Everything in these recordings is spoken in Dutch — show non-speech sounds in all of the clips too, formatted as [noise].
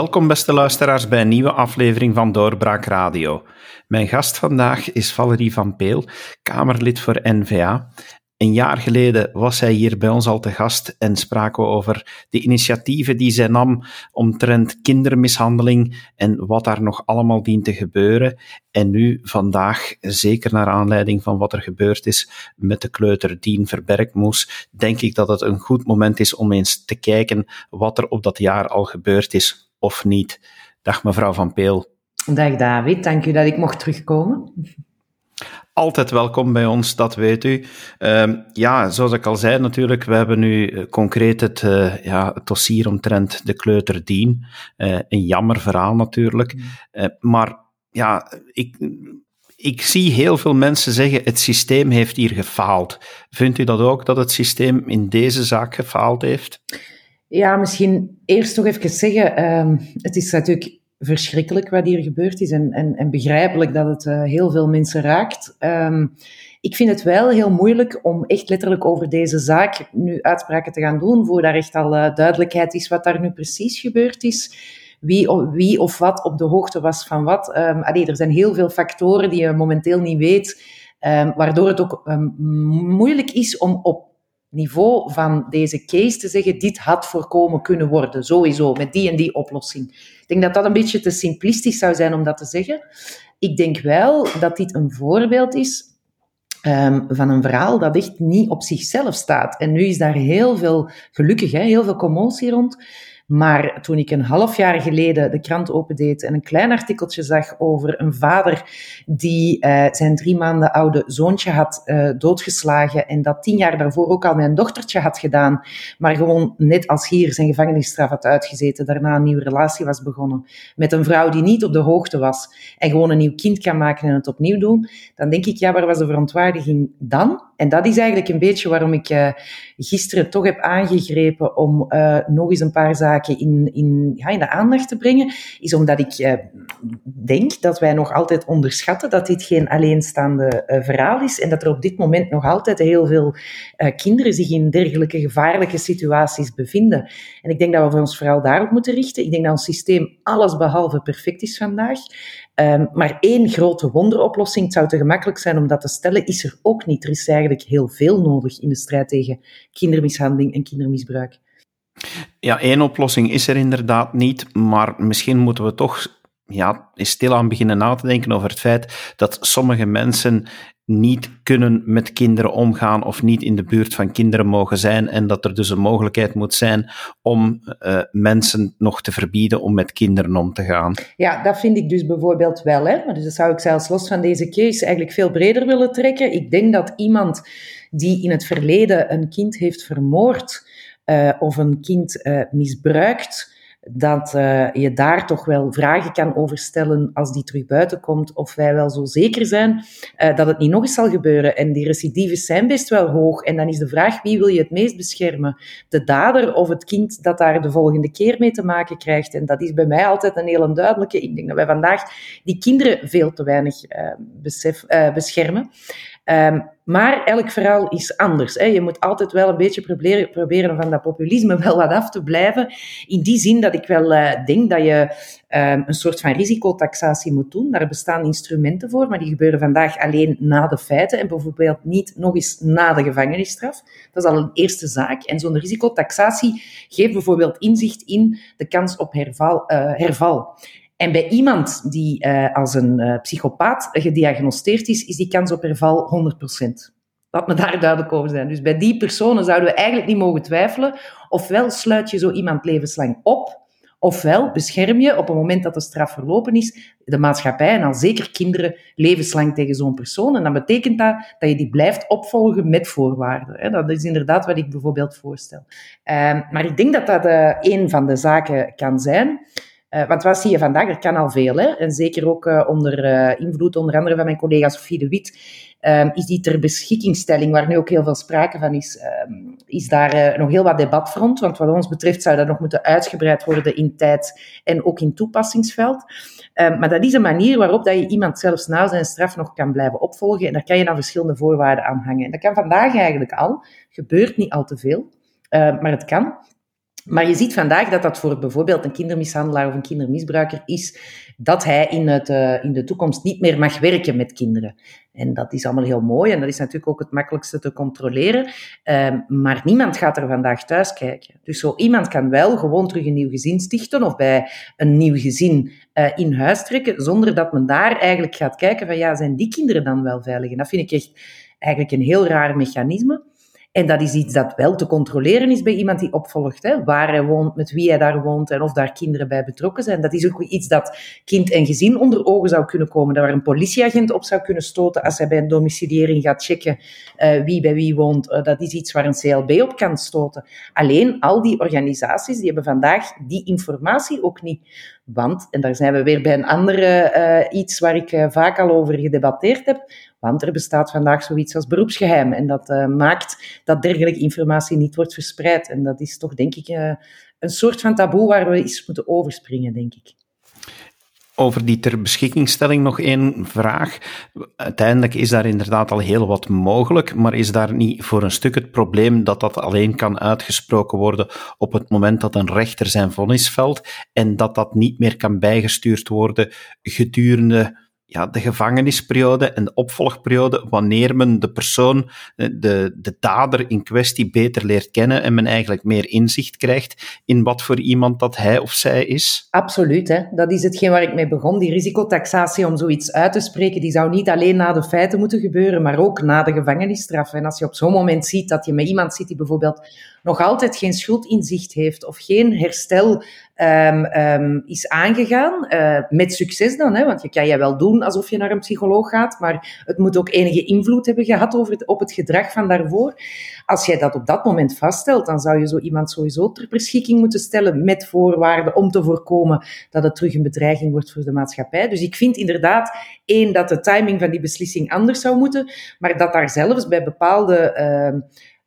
Welkom beste luisteraars bij een nieuwe aflevering van Doorbraak Radio. Mijn gast vandaag is Valerie van Peel, Kamerlid voor NVA. Een jaar geleden was zij hier bij ons al te gast en spraken we over de initiatieven die zij nam omtrent kindermishandeling en wat daar nog allemaal dient te gebeuren. En nu, vandaag, zeker naar aanleiding van wat er gebeurd is met de kleuter Dien Verbergmoes, denk ik dat het een goed moment is om eens te kijken wat er op dat jaar al gebeurd is of niet. Dag mevrouw Van Peel. Dag David, dank u dat ik mocht terugkomen altijd welkom bij ons, dat weet u. Uh, ja, zoals ik al zei natuurlijk, we hebben nu eh, concreet het, uh, ja, het dossier omtrent de kleuter Dien. Uh, een jammer verhaal natuurlijk. Mm. maar ja, ik, ik zie heel veel mensen zeggen, het systeem heeft hier gefaald. Vindt u dat ook, dat het systeem in deze zaak gefaald heeft? Ja, misschien eerst nog even zeggen, ehm, het is natuurlijk verschrikkelijk wat hier gebeurd is en, en, en begrijpelijk dat het uh, heel veel mensen raakt. Um, ik vind het wel heel moeilijk om echt letterlijk over deze zaak nu uitspraken te gaan doen, voor daar echt al uh, duidelijkheid is wat daar nu precies gebeurd is. Wie, wie of wat op de hoogte was van wat. Um, er zijn heel veel factoren die je momenteel niet weet, waardoor het ook moeilijk is om op niveau van deze case te zeggen, dit had voorkomen kunnen worden, sowieso, met die en die oplossing. Ik denk dat dat een beetje te simplistisch zou zijn om dat te zeggen. Ik denk wel dat dit een voorbeeld is um, van een verhaal dat echt niet op zichzelf staat. En nu is daar heel veel, gelukkig, hè, heel veel commotie rond. Maar toen ik een half jaar geleden de krant opendeed en een klein artikeltje zag over een vader die uh, zijn drie maanden oude zoontje had uh, doodgeslagen en dat tien jaar daarvoor ook al mijn dochtertje had gedaan, maar gewoon net als hier zijn gevangenisstraf had uitgezeten, daarna een nieuwe relatie was begonnen met een vrouw die niet op de hoogte was en gewoon een nieuw kind kan maken en het opnieuw doen, dan denk ik, ja, waar was de verontwaardiging dan? En dat is eigenlijk een beetje waarom ik uh, gisteren toch heb aangegrepen om uh, nog eens een paar zaken in, in, ja, in de aandacht te brengen. Is omdat ik uh, denk dat wij nog altijd onderschatten dat dit geen alleenstaande verhaal is. En dat er op dit moment nog altijd heel veel kinderen zich in dergelijke gevaarlijke situaties bevinden. En ik denk dat we ons vooral daarop moeten richten. Ik denk dat ons systeem alles behalve perfect is vandaag. Um, maar één grote wonderoplossing, het zou te gemakkelijk zijn om dat te stellen, is er ook niet. Er is eigenlijk heel veel nodig in de strijd tegen kindermishandeling en kindermisbruik. Ja, één oplossing is er inderdaad niet, maar misschien moeten we toch ja, stilaan beginnen na te denken over het feit dat sommige mensen niet kunnen met kinderen omgaan of niet in de buurt van kinderen mogen zijn en dat er dus een mogelijkheid moet zijn om uh, mensen nog te verbieden om met kinderen om te gaan. Ja, dat vind ik dus bijvoorbeeld wel. Hè? Maar dus dat zou ik zelfs los van deze case eigenlijk veel breder willen trekken. Ik denk dat iemand die in het verleden een kind heeft vermoord uh, of een kind uh, misbruikt, dat uh, je daar toch wel vragen kan over stellen als die terug buiten komt, of wij wel zo zeker zijn uh, dat het niet nog eens zal gebeuren. En die recidives zijn best wel hoog. En dan is de vraag, wie wil je het meest beschermen? De dader of het kind dat daar de volgende keer mee te maken krijgt? En dat is bij mij altijd een heel duidelijke. Ik denk dat wij vandaag die kinderen veel te weinig besef, beschermen. Um, maar elk verhaal is anders. Hè. Je moet altijd wel een beetje proberen, proberen van dat populisme [laughs] wel wat af te blijven. In die zin dat ik wel uh, denk dat je um, een soort van risicotaxatie moet doen. Daar bestaan instrumenten voor, maar die gebeuren vandaag alleen na de feiten en bijvoorbeeld niet nog eens na de gevangenisstraf. Dat is al een eerste zaak. En zo'n risicotaxatie geeft bijvoorbeeld inzicht in de kans op herval. Uh, herval. En bij iemand die uh, als een uh, psychopaat gediagnosteerd is, is die kans op herval 100%. Laat me daar duidelijk over zijn. Dus bij die personen zouden we eigenlijk niet mogen twijfelen. Ofwel sluit je zo iemand levenslang op, ofwel bescherm je op het moment dat de straf verlopen is, de maatschappij en al zeker kinderen levenslang tegen zo'n persoon. En dan betekent dat dat je die blijft opvolgen met voorwaarden. Dat is inderdaad wat ik bijvoorbeeld voorstel. Ehm, maar ik denk dat dat uh, een van de zaken kan zijn. Uh, want wat zie je vandaag? Er kan al veel. Hè? En zeker ook uh, onder uh, invloed onder andere van mijn collega Sofie de Wit, um, is die ter beschikkingstelling, waar nu ook heel veel sprake van is, um, is daar nog heel wat debat rond. Want wat ons betreft zou dat nog moeten uitgebreid worden in tijd en ook in toepassingsveld. Um, maar dat is een manier waarop dat je iemand zelfs na zijn straf nog kan blijven opvolgen. En daar kan je dan verschillende voorwaarden aan hangen. En dat kan vandaag eigenlijk al. Gebeurt niet al te veel, maar het kan. Maar je ziet vandaag dat dat voor bijvoorbeeld een kindermishandelaar of een kindermisbruiker is dat hij in, het, uh, in de toekomst niet meer mag werken met kinderen. En dat is allemaal heel mooi en dat is natuurlijk ook het makkelijkste te controleren. Uh, maar niemand gaat er vandaag thuis kijken. Dus zo iemand kan wel gewoon terug een nieuw gezin stichten of bij een nieuw gezin uh, in huis trekken, zonder dat men daar eigenlijk gaat kijken van ja, zijn die kinderen dan wel veilig? En dat vind ik echt eigenlijk een heel raar mechanisme. En dat is iets dat wel te controleren is bij iemand die opvolgt. Hè? Waar hij woont, met wie hij daar woont en of daar kinderen bij betrokken zijn. Dat is ook iets dat kind en gezin onder ogen zou kunnen komen. Daar waar een politieagent op zou kunnen stoten als hij bij een domiciliëring gaat checken uh, wie bij wie woont. Uh, dat is iets waar een CLB op kan stoten. Alleen al die organisaties die hebben vandaag die informatie ook niet. Want, en daar zijn we weer bij een andere uh, iets waar ik vaak al over gedebatteerd heb want er bestaat vandaag zoiets als beroepsgeheim. En dat uh, maakt dat dergelijke informatie niet wordt verspreid. En dat is toch, denk ik, uh, een soort van taboe waar we eens moeten overspringen, denk ik. Over die ter beschikkingstelling nog één vraag. Uiteindelijk is daar inderdaad al heel wat mogelijk, maar is daar niet voor een stuk het probleem dat dat alleen kan uitgesproken worden op het moment dat een rechter zijn vonnis velt en dat dat niet meer kan bijgestuurd worden gedurende ja, de gevangenisperiode en de opvolgperiode, wanneer men de persoon, eh, de, de dader in kwestie beter leert kennen en men eigenlijk meer inzicht krijgt in wat voor iemand dat hij of zij is? Absoluut, hè. dat is hetgeen waar ik mee begon. Die risicotaxatie om zoiets uit te spreken, die zou niet alleen na de feiten moeten gebeuren, maar ook na de gevangenisstraf. En als je op zo'n moment ziet dat je met iemand zit die bijvoorbeeld nog altijd geen schuldinzicht heeft of geen herstel um, um, is aangegaan. Uh, met succes dan, hè, want je kan je wel doen alsof je naar een psycholoog gaat, maar het moet ook enige invloed hebben gehad over op het gedrag van daarvoor. Als jij dat op dat moment vaststelt, dan zou je zo iemand sowieso ter beschikking moeten stellen met voorwaarden om te voorkomen dat het terug een bedreiging wordt voor de maatschappij. Dus ik vind inderdaad, één, dat de timing van die beslissing anders zou moeten, maar dat daar zelfs bij bepaalde uh,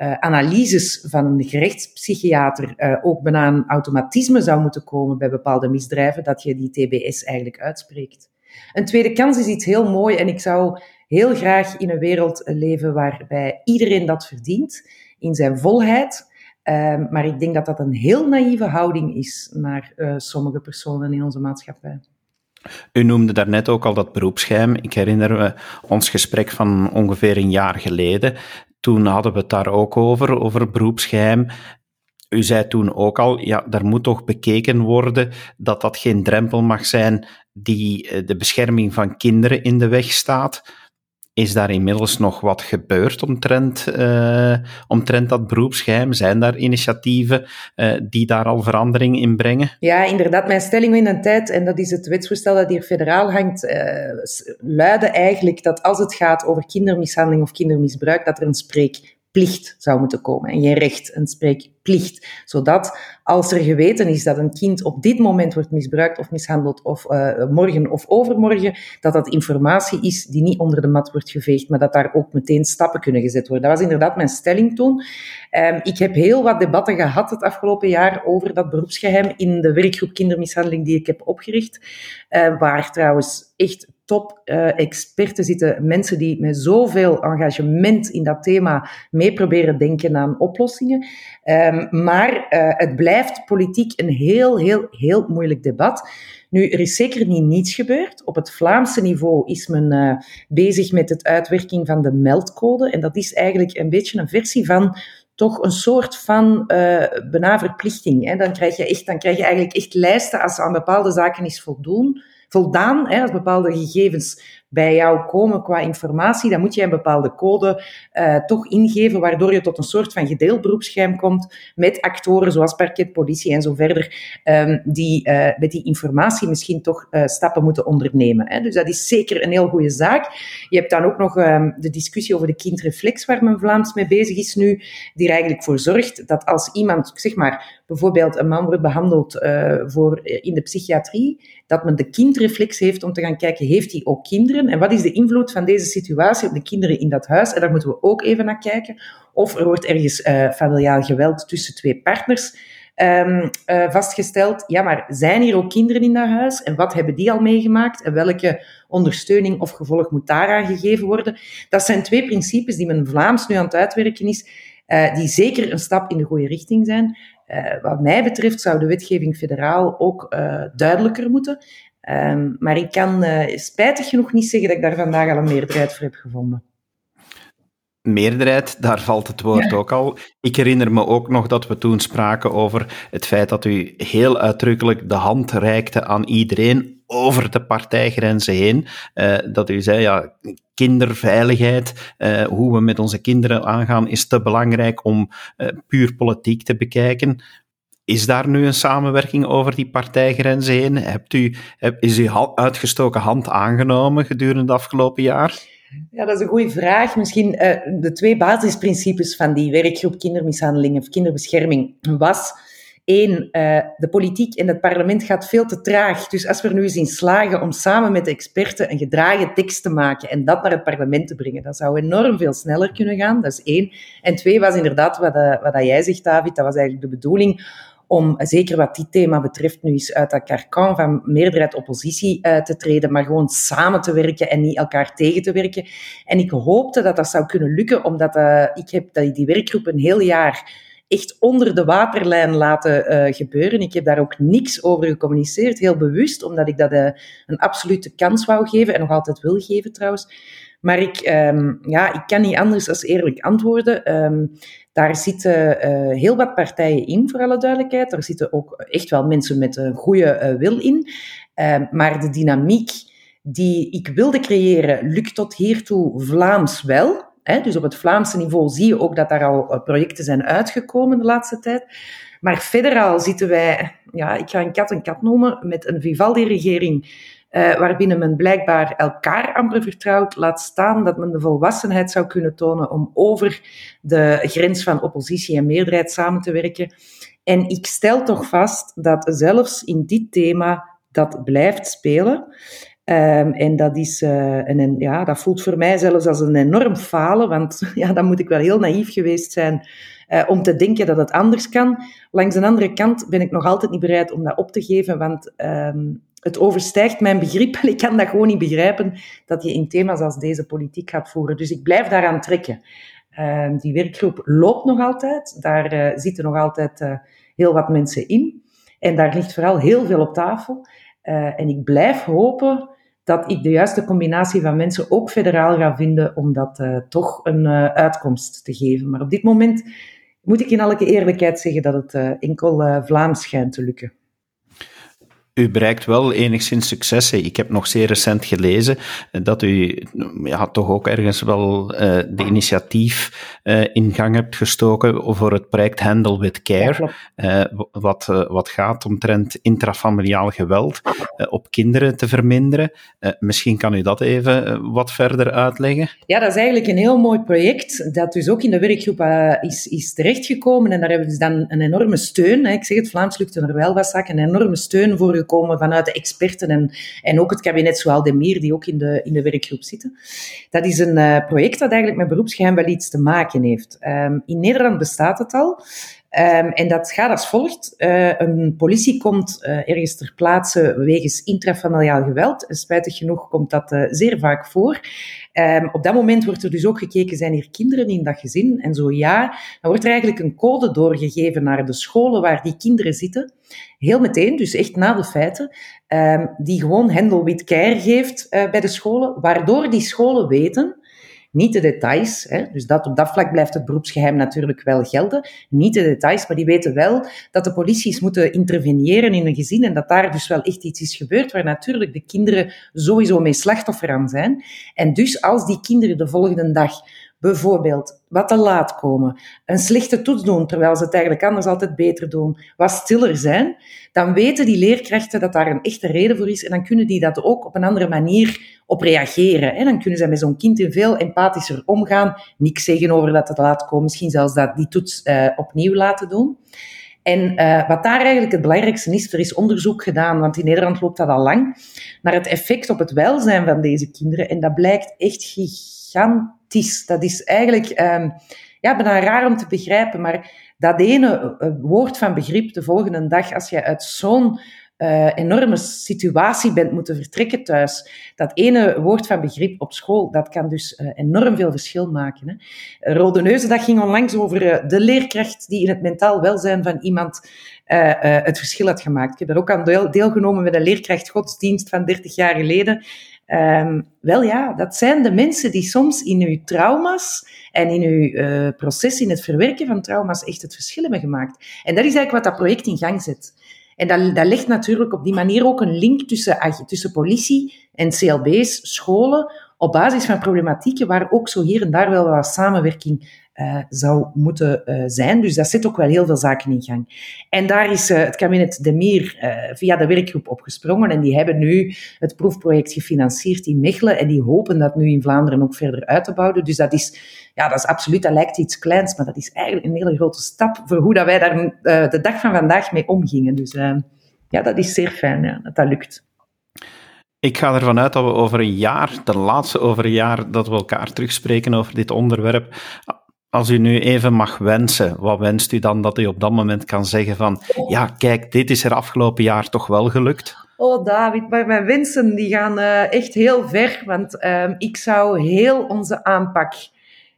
uh, analyses van een gerechtspsychiater uh, ook bijna een automatisme zou moeten komen bij bepaalde misdrijven, dat je die TBS eigenlijk uitspreekt. Een tweede kans is iets heel mooi en ik zou heel graag in een wereld leven waarbij iedereen dat verdient, in zijn volheid. Uh, maar ik denk dat dat een heel naïeve houding is naar uh, sommige personen in onze maatschappij. U noemde daarnet ook al dat beroepsgeheim. Ik herinner me ons gesprek van ongeveer een jaar geleden. Toen hadden we het daar ook over, over beroepsgeheim. U zei toen ook al, ja, daar moet toch bekeken worden dat dat geen drempel mag zijn die eh, de bescherming van kinderen in de weg staat. Is daar inmiddels nog wat gebeurd omtrent, uh, omtrent dat beroepsgeheim? Zijn daar initiatieven uh, die daar al verandering in brengen? Ja, inderdaad. Mijn stelling in een tijd, en dat is het wetsvoorstel dat hier federaal hangt, uh, luidde eigenlijk dat als het gaat over kindermishandeling of kindermisbruik, dat er een spreekplicht zou moeten komen en geen recht, een spreekplicht. Zodat als er geweten is dat een kind op dit moment wordt misbruikt of mishandeld, of uh, morgen of overmorgen, dat dat informatie is die niet onder de mat wordt geveegd, maar dat daar ook meteen stappen kunnen gezet worden. Dat was inderdaad mijn stelling toen. Um, ik heb heel wat debatten gehad het afgelopen jaar over dat beroepsgeheim in de werkgroep kindermishandeling die ik heb opgericht, uh, waar trouwens echt top uh, experten zitten, mensen die met zoveel engagement in dat thema mee proberen denken aan oplossingen. Um, maar uh, het blijft politiek een heel, heel, heel moeilijk debat. Nu, er is zeker niet niets gebeurd. Op het Vlaamse niveau is men uh, bezig met het uitwerking van de meldcode. En dat is eigenlijk een beetje een versie van toch een soort van uh, benaverplichting. Hè. Dan, krijg je echt, dan krijg je eigenlijk echt lijsten als aan bepaalde zaken is voldoen, voldaan, hè, als bepaalde gegevens bij jou komen qua informatie, dan moet je een bepaalde code uh, toch ingeven, waardoor je tot een soort van gedeeld beroepsgeheim komt met actoren zoals parket, politie en zo verder, um, die uh, met die informatie misschien toch uh, stappen moeten ondernemen. Hè. Dus dat is zeker een heel goede zaak. Je hebt dan ook nog um, de discussie over de kindreflex, waar men Vlaams mee bezig is nu, die er eigenlijk voor zorgt dat als iemand, zeg maar, bijvoorbeeld een man wordt behandeld voor, in de psychiatrie, dat men de kindreflex heeft om te gaan kijken, heeft hij ook kinderen? En wat is de invloed van deze situatie op de kinderen in dat huis? En daar moeten we ook even naar kijken. Of er wordt ergens uh, familiaal geweld tussen twee partners um, uh, vastgesteld. Ja, maar zijn hier ook kinderen in dat huis? En wat hebben die al meegemaakt? En welke ondersteuning of gevolg moet daaraan gegeven worden? Dat zijn twee principes die men Vlaams nu aan het uitwerken is, uh, die zeker een stap in de goede richting zijn. wat mij betreft zou de wetgeving federaal ook duidelijker moeten. Ehm, maar ik kan spijtig genoeg niet zeggen dat ik daar vandaag al een meerderheid voor heb gevonden meerderheid, daar valt het woord ook al. Ik herinner me ook nog dat we toen spraken over het feit dat u heel uitdrukkelijk de hand reikte aan iedereen over de partijgrenzen heen. Uh, dat u zei, ja, kinderveiligheid, uh, hoe we met onze kinderen aangaan, is te belangrijk om puur politiek te bekijken. Is daar nu een samenwerking over die partijgrenzen heen? Hebt u, is uw uitgestoken hand aangenomen gedurende het afgelopen jaar? Ja, dat is een goede vraag. Misschien uh, de twee basisprincipes van die werkgroep kindermishandeling of kinderbescherming was één, uh, de politiek en het parlement gaat veel te traag. Dus als we er nu eens in slagen om samen met de experten een gedragen tekst te maken en dat naar het parlement te brengen, dat zou enorm veel sneller kunnen gaan. Dat is één. En twee was inderdaad wat, uh, wat jij zegt, David, dat was eigenlijk de bedoeling om, zeker wat dit thema betreft, nu eens uit dat karkan van meerderheid-oppositie uh, te treden, maar gewoon samen te werken en niet elkaar tegen te werken. En ik hoopte dat dat zou kunnen lukken, omdat uh, ik heb die werkgroep een heel jaar echt onder de waterlijn laten uh, gebeuren. Ik heb daar ook niks over gecommuniceerd, heel bewust, omdat ik dat een absolute kans wou geven en nog altijd wil geven trouwens. Maar ik, um, ja, ik kan niet anders dan eerlijk antwoorden. Um, daar zitten uh, heel wat partijen in, voor alle duidelijkheid. Daar zitten ook echt wel mensen met een goede uh, wil in. Uh, maar de dynamiek die ik wilde creëren, lukt tot hiertoe Vlaams wel. Hè? Dus op het Vlaamse niveau zie je ook dat daar al projecten zijn uitgekomen de laatste tijd. Maar federaal zitten wij, ja, ik ga een kat een kat noemen, met een Vivaldi-regering uh, waarbinnen men blijkbaar elkaar amper vertrouwt, laat staan dat men de volwassenheid zou kunnen tonen om over de grens van oppositie en meerderheid samen te werken. En ik stel toch vast dat zelfs in dit thema dat blijft spelen. Um, en dat, is, uh, een, ja, dat voelt voor mij zelfs als een enorm falen, want [laughs] ja, dan moet ik wel heel naïef geweest zijn uh, om te denken dat het anders kan. Langs de andere kant ben ik nog altijd niet bereid om dat op te geven, want um, het overstijgt mijn begrip [laughs] ik kan dat gewoon niet begrijpen dat je in thema's als deze politiek gaat voeren. Dus ik blijf daaraan trekken. Uh, die werkgroep loopt nog altijd, daar uh, zitten nog altijd uh, heel wat mensen in. En daar ligt vooral heel veel op tafel. en ik blijf hopen dat ik de juiste combinatie van mensen ook federaal ga vinden om dat toch een uitkomst te geven. Maar op dit moment moet ik in alle eerlijkheid zeggen dat het enkel Vlaams schijnt te lukken. U bereikt wel enigszins successen. Ik heb nog zeer recent gelezen dat u ja, toch ook ergens wel uh, de initiatief uh, in gang hebt gestoken voor het project Handle with Care, uh, wat, wat gaat omtrent intrafamiliaal geweld op kinderen te verminderen. misschien kan u dat even wat verder uitleggen? Ja, dat is eigenlijk een heel mooi project, dat dus ook in de werkgroep is, is terechtgekomen en daar hebben we dus dan een enorme steun. Hè. Ik zeg het, Vlaams lukt er wel wat zaken, een enorme steun voor komen vanuit de experten en, en ook het kabinet Zoal Demir, die ook in de, in de werkgroep zitten. Dat is een uh, project dat eigenlijk met beroepsgeheim wel iets te maken heeft. Um, in Nederland bestaat het al. Um, en dat gaat als volgt. Uh, een politie komt uh, ergens ter plaatse wegens intrafamiliaal geweld. Spijtig genoeg komt dat uh, zeer vaak voor. Um, op dat moment wordt er dus ook gekeken, zijn hier kinderen in dat gezin? En zo ja, dan wordt er eigenlijk een code doorgegeven naar de scholen waar die kinderen zitten. Heel meteen, dus echt na de feiten, um, die gewoon Hendel Wit Care geeft bij de scholen, waardoor die scholen weten niet de details, hè, dus dat, op dat vlak blijft het beroepsgeheim natuurlijk wel gelden. Niet de details, maar die weten wel dat de politie moeten interveneren in een gezin en dat daar dus wel echt iets is gebeurd waar natuurlijk de kinderen sowieso mee slachtoffer aan zijn. En dus als die kinderen de volgende dag bijvoorbeeld wat te laat komen, een slechte toets doen, terwijl ze het eigenlijk anders altijd beter doen, wat stiller zijn, dan weten die leerkrachten dat daar een echte reden voor is en dan kunnen die dat ook op een andere manier op reageren. En dan kunnen ze met zo'n kind in veel empathischer omgaan, niks zeggen over dat het laat komen, misschien zelfs dat die toets uh, opnieuw laten doen. En uh, wat daar eigenlijk het belangrijkste is, er is onderzoek gedaan, want in Nederland loopt dat al lang, naar het effect op het welzijn van deze kinderen. En dat blijkt echt gigantisch. Dat is eigenlijk um, ja, bijna raar om te begrijpen, maar dat ene woord van begrip de volgende dag, als je uit zo'n uh, enorme situatie bent moeten vertrekken thuis. Dat ene woord van begrip op school, dat kan dus uh, enorm veel verschil maken. Hè. Rode Neuzen, dat ging onlangs over de leerkracht die in het mentaal welzijn van iemand het verschil had gemaakt. Ik heb daar ook aan deel, deelgenomen met een leerkracht godsdienst van 30 jaar geleden. Um, wel ja, dat zijn de mensen die soms in uw trauma's en in uw uh, proces in het verwerken van trauma's echt het verschil hebben gemaakt. En dat is eigenlijk wat dat project in gang zet. En dat, dat legt natuurlijk op die manier ook een link tussen, tussen politie en CLB's, scholen, op basis van problematieken waar ook zo hier en daar wel wat samenwerking uh, zou moeten uh, zijn. Dus dat zit ook wel heel veel zaken in gang. En daar is uh, het kabinet De Mier via de werkgroep opgesprongen en die hebben nu het proefproject gefinancierd in Mechelen en die hopen dat nu in Vlaanderen ook verder uit te bouwen. Dus dat is, ja, dat is absoluut, dat lijkt iets kleins, maar dat is eigenlijk een hele grote stap voor hoe dat wij daar de dag van vandaag mee omgingen. Dus ja, dat is zeer fijn dat dat lukt. Ik ga ervan uit dat we over een jaar, de laatste over een jaar, dat we elkaar terugspreken over dit onderwerp. Als u nu even mag wensen, wat wenst u dan dat u op dat moment kan zeggen van, ja, kijk, dit is er afgelopen jaar toch wel gelukt? Oh, David, maar mijn wensen die gaan uh, echt heel ver, want uh, ik zou heel onze aanpak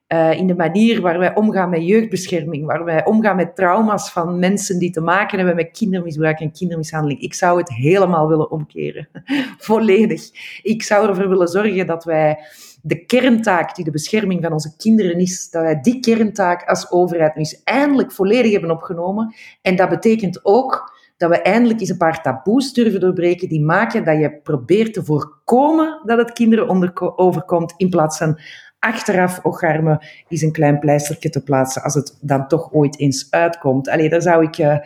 uh, in de manier waar wij omgaan met jeugdbescherming, waar wij omgaan met trauma's van mensen die te maken hebben met kindermisbruik en kindermishandeling. Ik zou het helemaal willen omkeren. [laughs] Volledig. Ik zou ervoor willen zorgen dat wij de kerntaak die de bescherming van onze kinderen is, dat wij die kerntaak als overheid nu eens eindelijk volledig hebben opgenomen. En dat betekent ook dat we eindelijk eens een paar taboes durven doorbreken die maken dat je probeert te voorkomen dat het kinderen overkomt, in plaats van achteraf ocharme is een klein pleistertje te plaatsen als het dan toch ooit eens uitkomt. Allee, daar zou ik... Uh,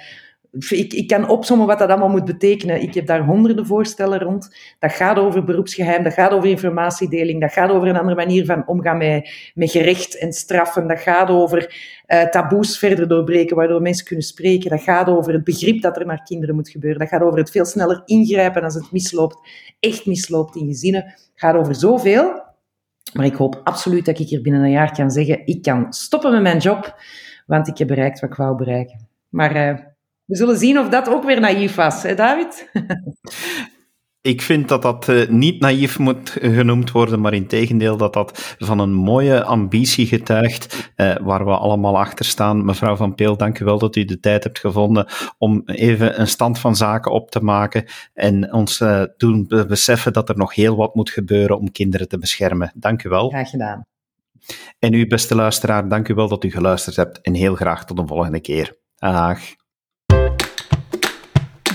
ik, kan opzommen wat dat allemaal moet betekenen. Ik heb daar honderden voorstellen rond. Dat gaat over beroepsgeheim, dat gaat over informatiedeling, dat gaat over een andere manier van omgaan met, met gerecht en straffen, dat gaat over uh, taboes verder doorbreken, waardoor mensen kunnen spreken, dat gaat over het begrip dat er naar kinderen moet gebeuren, dat gaat over het veel sneller ingrijpen als het misloopt, echt misloopt in gezinnen, dat gaat over zoveel. Maar ik hoop absoluut dat ik hier binnen een jaar kan zeggen, ik kan stoppen met mijn job, want ik heb bereikt wat ik wou bereiken. Maar uh, we zullen zien of dat ook weer naïef was, hè David? [laughs] Ik vind dat dat uh, niet naïef moet genoemd worden, maar in tegendeel dat dat van een mooie ambitie getuigt, uh, waar we allemaal achter staan. Mevrouw Van Peel, dank u wel dat u de tijd hebt gevonden om even een stand van zaken op te maken en ons uh, doen beseffen dat er nog heel wat moet gebeuren om kinderen te beschermen. Dank u wel. Graag gedaan. En u, beste luisteraar, dank u wel dat u geluisterd hebt en heel graag tot een volgende keer. Dag.